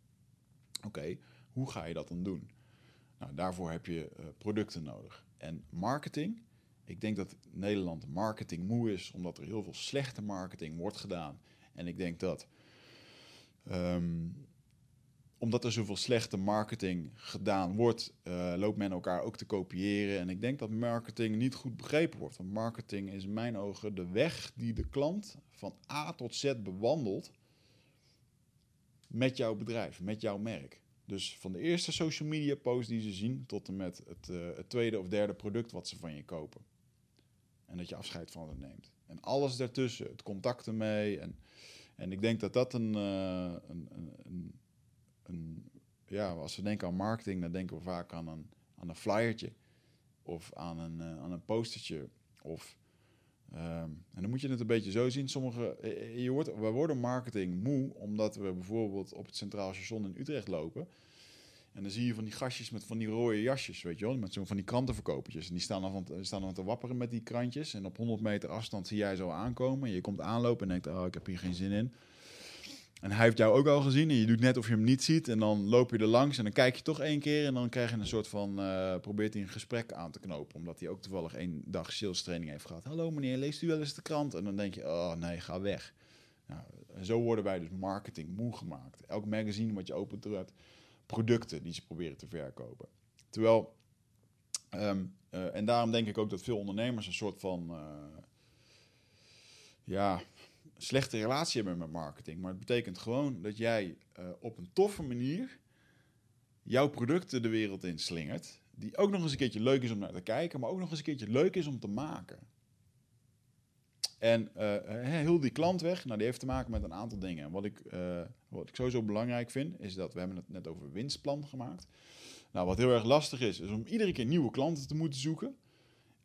Oké, hoe ga je dat dan doen? Nou, daarvoor heb je uh, producten nodig. En marketing, ik denk dat Nederland marketing moe is, omdat er heel veel slechte marketing wordt gedaan. En ik denk dat um, omdat er zoveel slechte marketing gedaan wordt, uh, loopt men elkaar ook te kopiëren. En ik denk dat marketing niet goed begrepen wordt. Want marketing is in mijn ogen de weg die de klant van A tot Z bewandelt met jouw bedrijf, met jouw merk. Dus van de eerste social media post die ze zien tot en met het, uh, het tweede of derde product wat ze van je kopen. En dat je afscheid van het neemt. En alles daartussen, het contact ermee. En, en ik denk dat dat een, een, een een, ja, als we denken aan marketing, dan denken we vaak aan een, aan een flyertje of aan een, uh, aan een postertje. Of, um, en dan moet je het een beetje zo zien. Sommige, eh, eh, je wordt, we worden marketing moe omdat we bijvoorbeeld op het Centraal Station in Utrecht lopen. En dan zie je van die gastjes met van die rode jasjes, weet je wel, met zo'n van die krantenverkopertjes. En die staan dan, van, staan dan te wapperen met die krantjes. En op 100 meter afstand zie jij zo aankomen. En je komt aanlopen en denkt, oh, ik heb hier geen zin in. En hij heeft jou ook al gezien en je doet net of je hem niet ziet. En dan loop je er langs en dan kijk je toch één keer. En dan krijg je een soort van, uh, probeert hij een gesprek aan te knopen. Omdat hij ook toevallig één dag sales training heeft gehad. Hallo meneer, leest u wel eens de krant? En dan denk je, oh nee, ga weg. Nou, zo worden wij dus marketing moe gemaakt. Elk magazine wat je opent, hebt producten die ze proberen te verkopen. Terwijl, um, uh, en daarom denk ik ook dat veel ondernemers een soort van, uh, ja, slechte relatie hebben met marketing. Maar het betekent gewoon dat jij uh, op een toffe manier jouw producten de wereld in slingert. Die ook nog eens een keertje leuk is om naar te kijken, maar ook nog eens een keertje leuk is om te maken. En uh, heel die klantweg, nou, die heeft te maken met een aantal dingen. Wat ik, wat ik sowieso belangrijk vind, is dat we hebben het net over winstplan gemaakt. Nou, wat heel erg lastig is, is om iedere keer nieuwe klanten te moeten zoeken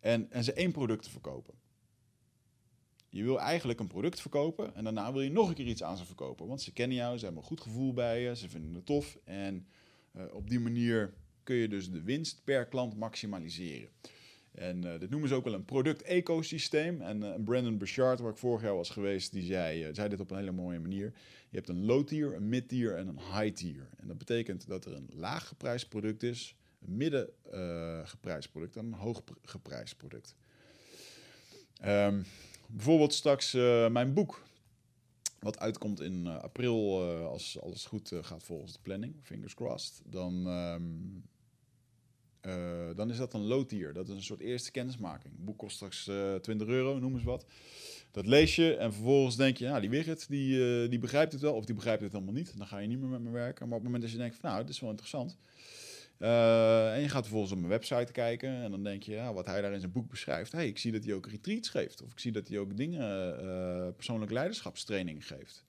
en, en ze één product te verkopen. Je wil eigenlijk een product verkopen en daarna wil je nog een keer iets aan ze verkopen. Want ze kennen jou, ze hebben een goed gevoel bij je, ze vinden het tof. En uh, op die manier kun je dus de winst per klant maximaliseren. En uh, dit noemen ze ook wel een product-ecosysteem. En uh, Brandon Burchard, waar ik vorig jaar was geweest, die zei, zei dit op een hele mooie manier. Je hebt een low-tier, een mid-tier en een high-tier. En dat betekent dat er een laag geprijsd product is, een midden geprijsd product en een hoog geprijsd product. Um, bijvoorbeeld straks uh, mijn boek. Wat uitkomt in uh, april, uh, als alles goed gaat volgens de planning, fingers crossed. Dan, um, dan is dat een low tier. Dat is een soort eerste kennismaking. Het boek kost straks 20 euro, noem eens wat. Dat lees je en vervolgens denk je, ja, die Wigert, die, die begrijpt het wel. Of die begrijpt het helemaal niet. Dan ga je niet meer met me werken. Maar op het moment dat je denkt, nou, dit is wel interessant uh, en je gaat vervolgens op mijn website kijken en dan denk je, ja, wat hij daar in zijn boek beschrijft. hey, ik zie dat hij ook retreats geeft. Of ik zie dat hij ook dingen, uh, persoonlijke leiderschapstraining geeft.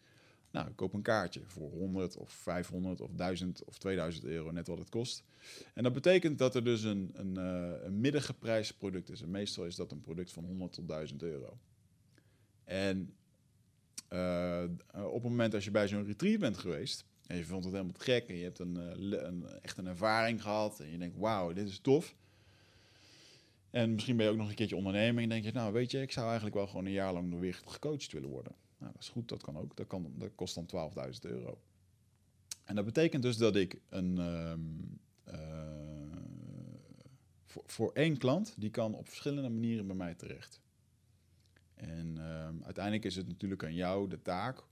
Nou, ik koop een kaartje voor 100 of 500 of 1000 of 2000 euro, net wat het kost. En dat betekent dat er dus een, een, uh, een middengeprijsd product is. En meestal is dat een product van 100 tot 1000 euro. En op het moment als je bij zo'n retreat bent geweest, en je vond het helemaal te gek en je hebt een, eh, een, echt een ervaring gehad. En je denkt, wauw, dit is tof. En misschien ben je ook nog een keertje ondernemer en denk je, nou weet je, ik zou eigenlijk wel gewoon een jaar lang weer gecoacht willen worden. Nou, dat is goed, dat kan ook. Dat, kan, dat kost dan 12.000 euro. En dat betekent dus dat ik een, um, uh, voor, voor één klant, die kan op verschillende manieren bij mij terecht. En um, uiteindelijk is het natuurlijk aan jou de taak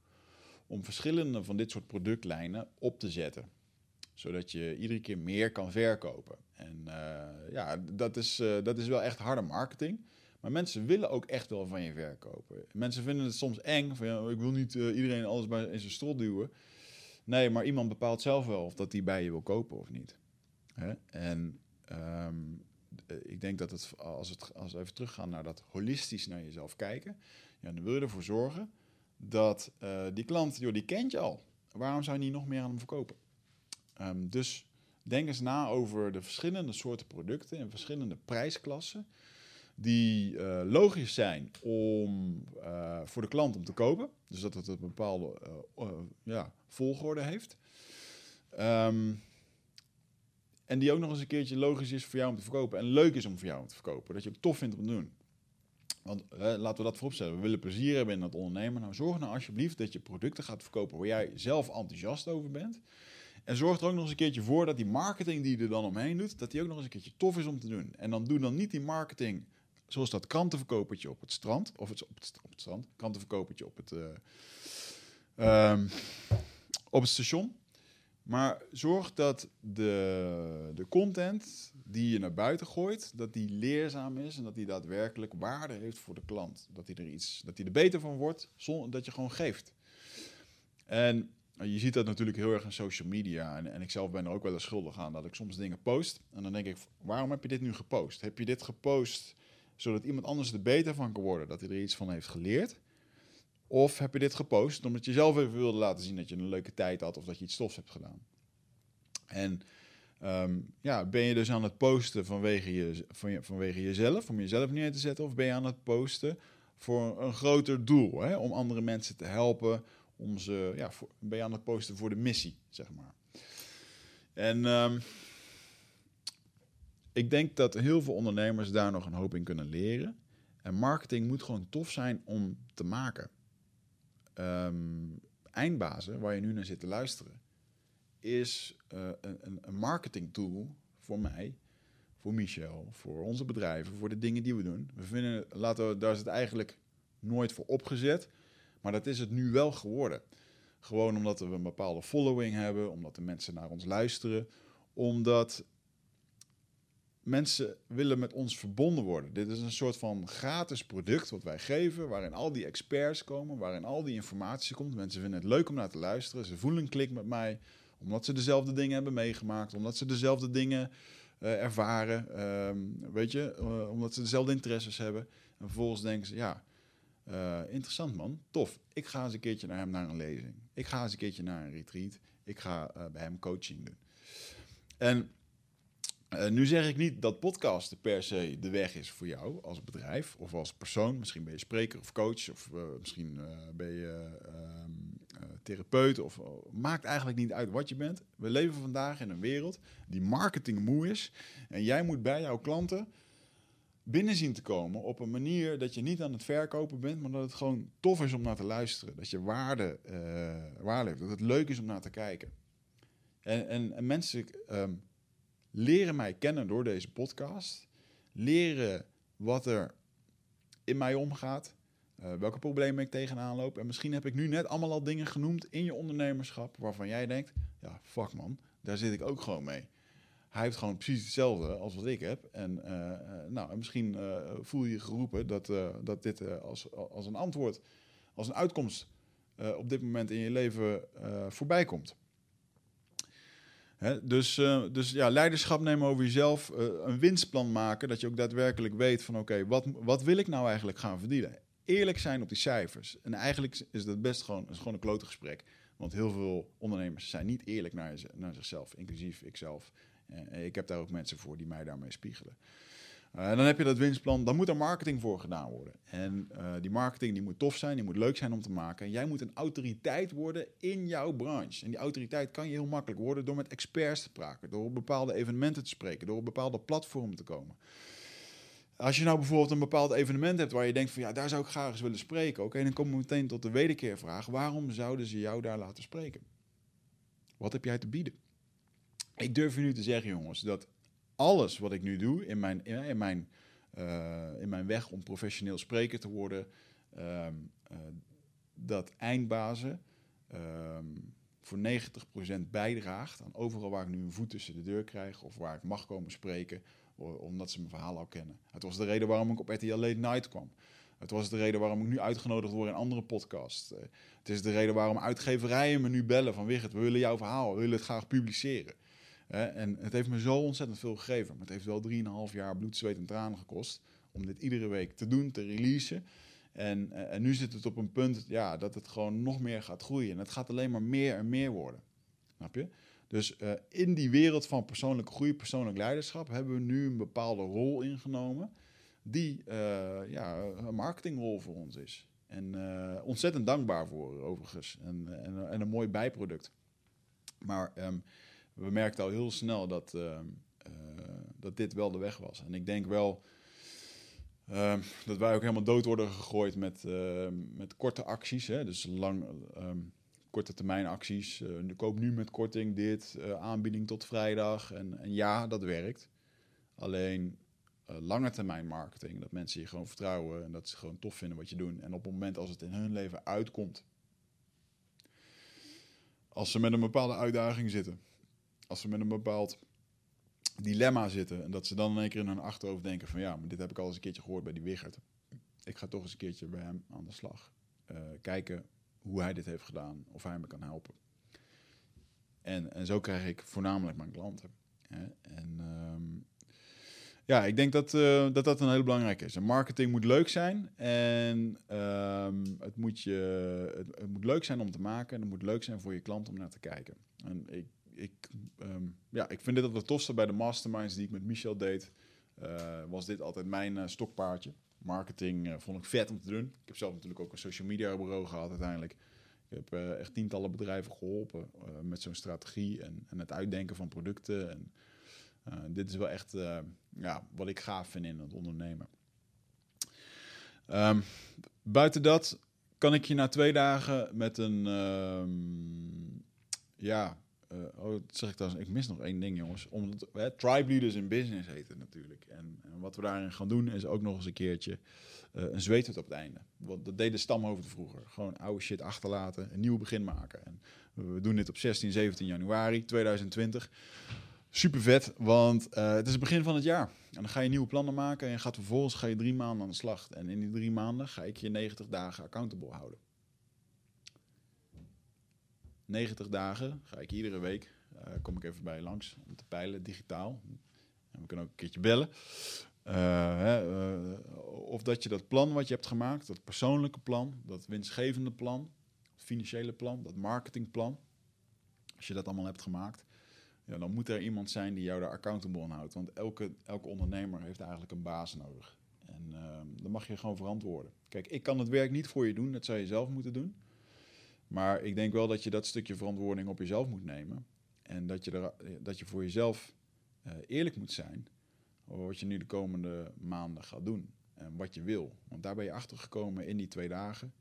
om verschillende van dit soort productlijnen op te zetten. Zodat je iedere keer meer kan verkopen. En uh, ja, dat is, uh, dat is wel echt harde marketing. Maar mensen willen ook echt wel van je verkopen. Mensen vinden het soms eng. Van, ja, ik wil niet uh, iedereen alles bij in zijn strot duwen. Nee, maar iemand bepaalt zelf wel of dat die bij je wil kopen of niet. Hè? En um, ik denk dat het, als, het, als we even teruggaan naar dat holistisch naar jezelf kijken, ja, dan wil je ervoor zorgen dat uh, die klant, joh, die kent je al. Waarom zou je niet nog meer aan hem verkopen? Um, dus denk eens na over de verschillende soorten producten en verschillende prijsklassen die uh, logisch zijn om, uh, voor de klant om te kopen. Dus dat het een bepaalde ja, volgorde heeft. Um, en die ook nog eens een keertje logisch is voor jou om te verkopen. En leuk is om voor jou om te verkopen. Dat je ook tof vindt om te doen. Want laten we dat vooropstellen. We willen plezier hebben in dat ondernemen. Nou, zorg nou alsjeblieft dat je producten gaat verkopen waar jij zelf enthousiast over bent. En zorg er ook nog eens een keertje voor dat die marketing die je er dan omheen doet, dat die ook nog eens een keertje tof is om te doen. En dan doe dan niet die marketing zoals dat krantenverkopertje op het strand. Of het, op, het, op het strand. Krantenverkopertje op het, uh, um, op het station. Maar zorg dat de, de content die je naar buiten gooit, dat die leerzaam is en dat die daadwerkelijk waarde heeft voor de klant. Dat hij er iets, dat hij er beter van wordt, zonder dat je gewoon geeft. En je ziet dat natuurlijk heel erg in social media. En, en ik zelf ben er ook wel eens schuldig aan dat ik soms dingen post. En dan denk ik, waarom heb je dit nu gepost? Heb je dit gepost zodat iemand anders er beter van kan worden, dat hij er iets van heeft geleerd? Of heb je dit gepost omdat je zelf even wilde laten zien dat je een leuke tijd had of dat je iets stofs hebt gedaan? En um, ja, ben je dus aan het posten vanwege, je, van vanwege jezelf, om jezelf neer te zetten, of ben je aan het posten voor een groter doel, hè? om andere mensen te helpen, om ze, ja, ben je aan het posten voor de missie, zeg maar. En um, ik denk dat heel veel ondernemers daar nog een hoop in kunnen leren. En marketing moet gewoon tof zijn om te maken um, eindbazen, waar je nu naar zit te luisteren, is uh, een, een marketing tool voor mij, voor Michel, voor onze bedrijven, voor de dingen die we doen. We vinden, laten we, daar is het eigenlijk nooit voor opgezet, maar dat is het nu wel geworden. Gewoon omdat we een bepaalde following hebben, omdat de mensen naar ons luisteren, omdat mensen willen met ons verbonden worden. Dit is een soort van gratis product wat wij geven, waarin al die experts komen, waarin al die informatie komt. Mensen vinden het leuk om naar te luisteren. Ze voelen een klik met mij, omdat ze dezelfde dingen hebben meegemaakt, omdat ze dezelfde dingen uh, ervaren, uh, weet je, uh, omdat ze dezelfde interesses hebben. En vervolgens denken ze, ja, eh, interessant man, tof. Ik ga eens een keertje naar hem naar een lezing. Ik ga eens een keertje naar een retreat. Ik ga bij hem coaching doen. En uh, nu zeg ik niet dat podcasten per se de weg is voor jou als bedrijf of als persoon. Misschien ben je spreker of coach of uh, misschien uh, ben je ehm, therapeut. Of, maakt eigenlijk niet uit wat je bent. We leven vandaag in een wereld die marketing moe is. En jij moet bij jouw klanten binnen zien te komen op een manier dat je niet aan het verkopen bent, maar dat het gewoon tof is om naar te luisteren. Dat je waarde, heeft, dat het leuk is om naar te kijken. En, en, en mensen... Um, leren mij kennen door deze podcast. Leren wat er in mij omgaat. Uh, welke problemen ik tegenaan loop. En misschien heb ik nu net allemaal al dingen genoemd in je ondernemerschap. waarvan jij denkt: ja, fuck man, daar zit ik ook gewoon mee. Hij heeft gewoon precies hetzelfde als wat ik heb. En uh, nou, misschien voel je je geroepen dat, dat dit als, als een antwoord, als een uitkomst op dit moment in je leven voorbij komt dus, uh, dus ja, leiderschap nemen over jezelf, uh, een winstplan maken, dat je ook daadwerkelijk weet van oké, wat, wat wil ik nou eigenlijk gaan verdienen? Eerlijk zijn op die cijfers. En eigenlijk is dat best gewoon, is gewoon een klote gesprek. Want heel veel ondernemers zijn niet eerlijk naar, naar zichzelf, inclusief ikzelf. Uh, ik heb daar ook mensen voor die mij daarmee spiegelen. Uh, dan heb je dat winstplan, dan moet er marketing voor gedaan worden. En uh, die marketing die moet tof zijn, die moet leuk zijn om te maken. En jij moet een autoriteit worden in jouw branche. En die autoriteit kan je heel makkelijk worden door met experts te praten, door op bepaalde evenementen te spreken, door op bepaalde platformen te komen. Als je nou bijvoorbeeld een bepaald evenement hebt waar je denkt van ja, daar zou ik graag eens willen spreken. Oké, dan komen we meteen tot de wederkeervraag. Waarom zouden ze jou daar laten spreken? Wat heb jij te bieden? Ik durf je nu te zeggen, jongens, dat alles wat ik nu doe in mijn, in mijn, uh, in mijn weg om professioneel spreker te worden, uh, uh, dat eindbazen ehm, voor 90% bijdraagt aan overal waar ik nu een voet tussen de deur krijg of waar ik mag komen spreken, omdat ze mijn verhaal al kennen. Het was de reden waarom ik op RTL Late Night kwam. Het was de reden waarom ik nu uitgenodigd word in andere podcasts. Eh, het is de reden waarom uitgeverijen me nu bellen van Wigert, we willen jouw verhaal, we willen het graag publiceren. En het heeft me zo ontzettend veel gegeven. Maar het heeft wel 3,5 jaar bloed, zweet en tranen gekost om dit iedere week te doen, te releasen. En, eh, en nu zit het op een punt ja, dat het gewoon nog meer gaat groeien. En het gaat alleen maar meer en meer worden. Snap je? Dus uh, in die wereld van persoonlijke groei, persoonlijk leiderschap, hebben we nu een bepaalde rol ingenomen. Die uh, ja, een marketingrol voor ons is. En ontzettend dankbaar voor, overigens. En, en, en, een mooi bijproduct. Maar um, we merkten al heel snel dat, uh, dat dit wel de weg was. En ik denk wel Ehm, dat wij ook helemaal dood worden gegooid met, ehm, met korte acties. Hè? Dus lang, um, korte termijn acties. Uh, koop nu met korting dit, aanbieding tot vrijdag. En, en, ja, dat werkt. Alleen uh, lange termijn marketing, dat mensen je gewoon vertrouwen en dat ze gewoon tof vinden wat je doet. En op het moment als het in hun leven uitkomt, als ze met een bepaalde uitdaging zitten, als ze met een bepaald dilemma zitten. En dat ze dan in één keer in hun achterhoofd denken van ja, maar dit heb ik al eens een keertje gehoord bij die Wigert. Ik ga toch eens een keertje bij hem aan de slag. Uh, kijken hoe hij dit heeft gedaan, of hij me kan helpen. En, en zo krijg ik voornamelijk mijn klanten. Hè? En um, ja, ik denk dat, uh, dat dat een hele belangrijke is. En marketing moet leuk zijn en um, het, moet je, het, moet leuk zijn om te maken en het moet leuk zijn voor je klant om naar te kijken. En ik ik, um, ja, ik vind dit het tofste bij de masterminds die ik met Michel deed. Uh, was dit altijd mijn uh, stokpaardje. Marketing uh, vond ik vet om te doen. Ik heb zelf natuurlijk ook een social media bureau gehad uiteindelijk. Ik heb echt tientallen bedrijven geholpen met zo'n strategie en, en, het uitdenken van producten. En, dit is wel echt ja, wat ik gaaf vind in het ondernemen. Um, buiten dat kan ik je na twee dagen met een um, ja, uh, oh, zeg ik trouwens, ik mis nog één ding, jongens. Omdat hè, Tribe Leaders in Business heet het natuurlijk. En, en, wat we daarin gaan doen is ook nog eens een keertje uh, een zweethut op het einde. Want dat deden stamhoofden vroeger. Gewoon oude shit achterlaten, een nieuw begin maken. En we doen dit op 16, 17 januari 2020. Super vet, want uh, het is het begin van het jaar. En dan ga je nieuwe plannen maken en gaat vervolgens ga je drie maanden aan de slag. En in die drie maanden ga ik je 90 dagen accountable houden. 90 dagen ga ik iedere week, uh, kom ik even bij je langs om te peilen, digitaal. En we kunnen ook een keertje bellen. Uh, hè, uh, of dat je dat plan wat je hebt gemaakt, dat persoonlijke plan, dat winstgevende plan, het financiële plan, dat marketingplan, als je dat allemaal hebt gemaakt, ja, dan moet er iemand zijn die jou daar accountable aan houdt. Want elke, elke ondernemer heeft eigenlijk een baas nodig. En dan mag je gewoon verantwoorden. Kijk, ik kan het werk niet voor je doen, dat zou je zelf moeten doen. Maar ik denk wel dat je dat stukje verantwoording op jezelf moet nemen. En dat je, er, dat je voor jezelf uh, eerlijk moet zijn over wat je nu de komende maanden gaat doen. En wat je wil. Want daar ben je achter gekomen in die twee dagen.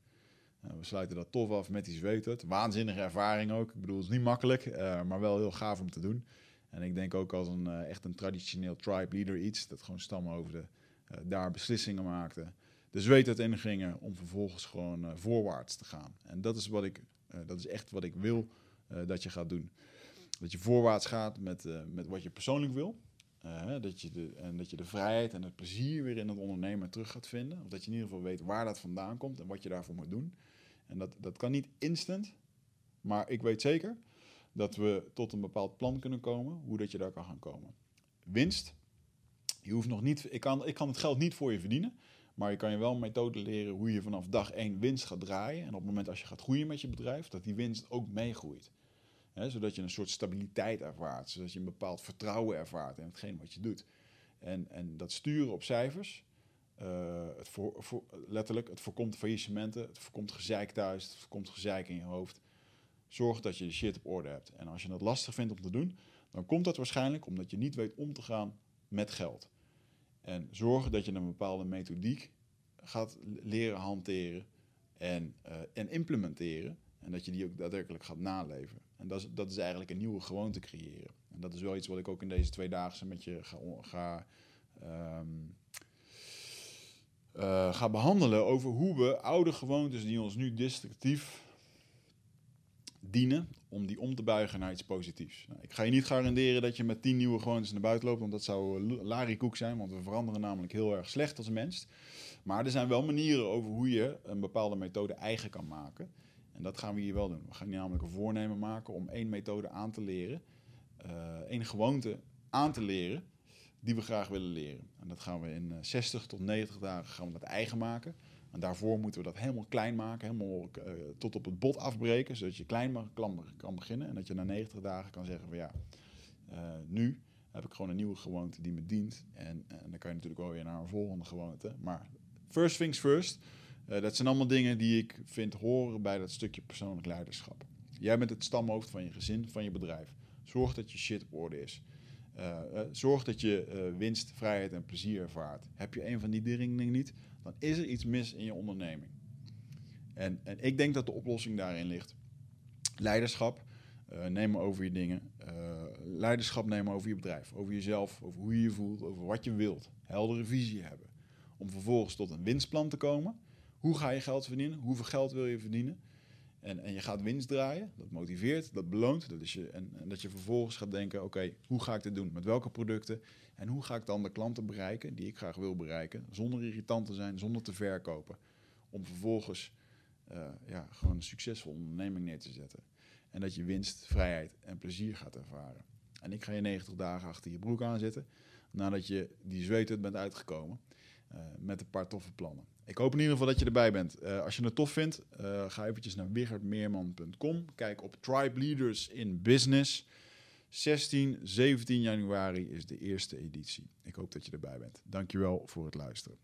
Uh, we sluiten dat tof af met die zweethut. Waanzinnige ervaring ook. Ik bedoel, het is niet makkelijk, maar wel heel gaaf om te doen. En ik denk ook als een echt een traditioneel tribe leader iets. Dat gewoon stammen over de, daar beslissingen maakten de zweet uit ingingen om vervolgens gewoon uh, voorwaarts te gaan. En dat is, wat ik, uh, dat is echt wat ik wil uh, dat je gaat doen. Dat je voorwaarts gaat met, met wat je persoonlijk wil. dat, je de, en dat je de vrijheid en het plezier weer in het ondernemen terug gaat vinden. Of dat je in ieder geval weet waar dat vandaan komt en wat je daarvoor moet doen. En dat, dat kan niet instant, maar ik weet zeker dat we tot een bepaald plan kunnen komen hoe dat je daar kan gaan komen. Winst. Je hoeft nog niet, ik, kan, ik kan het geld niet voor je verdienen. Maar je kan je wel een methode leren hoe je vanaf dag één winst gaat draaien. En op het moment als je gaat groeien met je bedrijf, dat die winst ook meegroeit. Zodat je een soort stabiliteit ervaart. Zodat je een bepaald vertrouwen ervaart in hetgeen wat je doet. En, en dat sturen op cijfers, uh, het voor, letterlijk, het voorkomt faillissementen, het voorkomt gezeik thuis, het voorkomt gezeik in je hoofd. Zorg dat je de shit op orde hebt. En als je het lastig vindt om te doen, dan komt dat waarschijnlijk omdat je niet weet om te gaan met geld. En zorgen dat je een bepaalde methodiek gaat leren hanteren en, uh, en implementeren. En dat je die ook daadwerkelijk gaat naleven. En dat is, dat is eigenlijk een nieuwe gewoonte creëren. En dat is wel iets wat ik ook in deze twee dagen met je ga, ga, um, uh, ga behandelen. Over hoe we oude gewoontes die ons nu destructief dienen om die om te buigen naar iets positiefs. Nou, ik ga je niet garanderen dat je met tien nieuwe gewoontes naar buiten loopt, want dat zou uh, larikoek zijn, want we veranderen namelijk heel erg slecht als mens. Maar er zijn wel manieren over hoe je een bepaalde methode eigen kan maken. En dat gaan we hier wel doen. We gaan namelijk een voornemen maken om één methode aan te leren, uh, één gewoonte aan te leren die we graag willen leren. En dat gaan we in 60 tot 90 dagen gaan we dat eigen maken. En daarvoor moeten we dat helemaal klein maken, helemaal uh, tot op het bot afbreken, zodat je klein kan beginnen. En dat je na 90 dagen kan zeggen van ja, uh, nu heb ik gewoon een nieuwe gewoonte die me dient. En, en, dan kan je natuurlijk wel weer naar een volgende gewoonte. Maar first things first, uh, dat zijn allemaal dingen die ik vind horen bij dat stukje persoonlijk leiderschap. Jij bent het stamhoofd van je gezin, van je bedrijf. Zorg dat je shit op orde is. zorg dat je winst, vrijheid en plezier ervaart. Heb je een van die dingen niet, is er iets mis in je onderneming. En, en ik denk dat de oplossing daarin ligt. Leiderschap uh, nemen over je dingen. Uh, leiderschap nemen over je bedrijf, over jezelf, over hoe je je voelt, over wat je wilt. Heldere visie hebben. Om vervolgens tot een winstplan te komen. Hoe ga je geld verdienen? Hoeveel geld wil je verdienen? En, en je gaat winst draaien. Dat motiveert, dat beloont. Dat is je, en dat je vervolgens gaat denken: oké, hoe ga ik dit doen? Met welke producten? En hoe ga ik dan de klanten bereiken die ik graag wil bereiken, zonder irritant te zijn, zonder te verkopen, om vervolgens uh, ja, gewoon een succesvolle onderneming neer te zetten. En dat je winst, vrijheid en plezier gaat ervaren. En ik ga je 90 dagen achter je broek aanzetten, nadat je die zweethut bent uitgekomen, uh, met een paar toffe plannen. Ik hoop in ieder geval dat je erbij bent. Uh, als je het tof vindt, ga eventjes naar wichertmeerman.com. Kijk op Tribe Leaders in Business. 16, 17 januari is de eerste editie. Ik hoop dat je erbij bent. Dankjewel voor het luisteren.